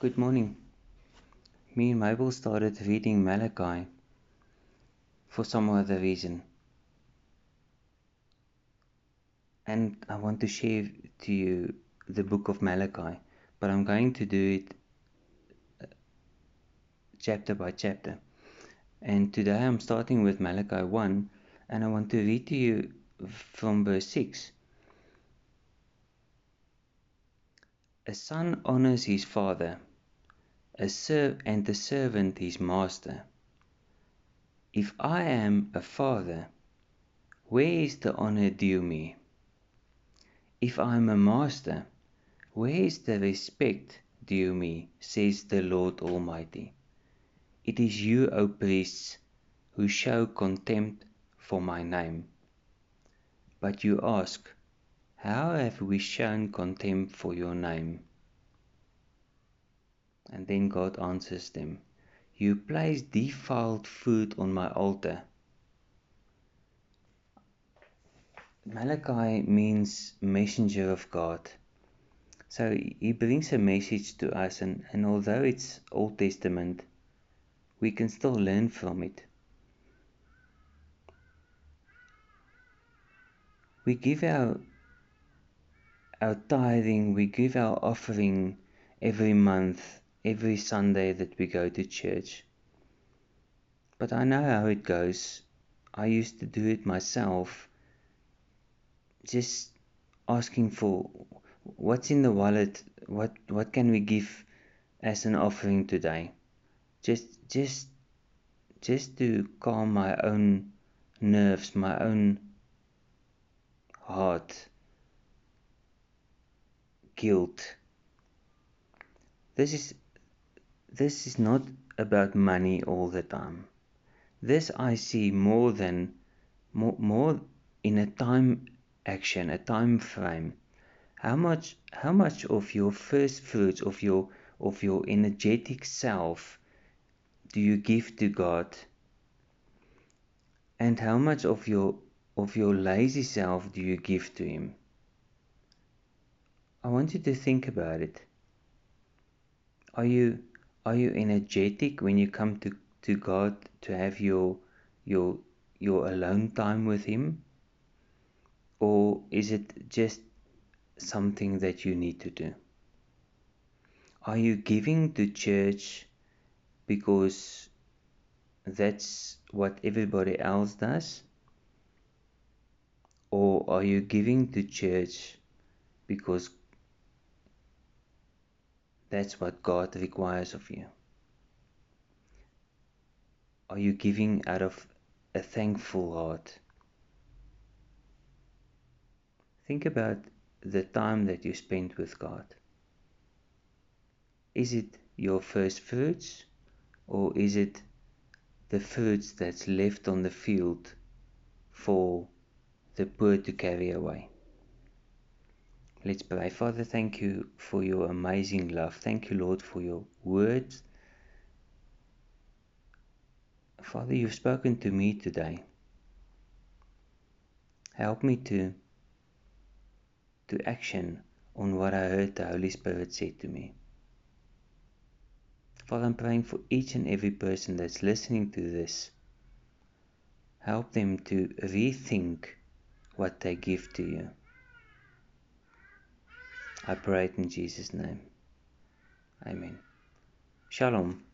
Good morning. Me and Mabel started reading Malachi for some other reason. And I want to share to you the book of Malachi, but I'm going to do it uh, chapter by chapter. And today I'm starting with Malachi 1, and I want to read to you from verse 6. A son honors his father, a serv- and the servant his master. If I am a father, where is the honor due me? If I am a master, where is the respect due me, says the Lord Almighty? It is you, O priests, who show contempt for my name. But you ask, How have we shown contempt for your name? And then God answers them, You place defiled food on my altar. Malachi means messenger of God. So he brings a message to us, and, and although it's Old Testament, we can still learn from it. We give our our tithing, we give our offering every month, every Sunday that we go to church. But I know how it goes. I used to do it myself, just asking for what's in the wallet, what what can we give as an offering today? Just just just to calm my own nerves, my own heart, guilt. This is this is not about money all the time. This I see more than more, more in a time action, a time frame. How much how much of your first fruits of your of your energetic self do you give to God? And how much of your of your lazy self do you give to him? I want you to think about it. Are you are you energetic when you come to, to God to have your your your alone time with him? Or is it just something that you need to do? Are you giving to church because that's what everybody else does? Or are you giving to church because that's what God requires of you? Are you giving out of a thankful heart? Think about the time that you spent with God. Is it your first fruits or is it the fruits that's left on the field for the poor to carry away? Let's pray. Father, thank you for your amazing love. Thank you, Lord, for your words. Father, you've spoken to me today. Help me to to action on what I heard the Holy Spirit said to me. Father, I'm praying for each and every person that's listening to this. Help them to rethink what they give to you. I pray it in Jesus' name. Amen. Shalom.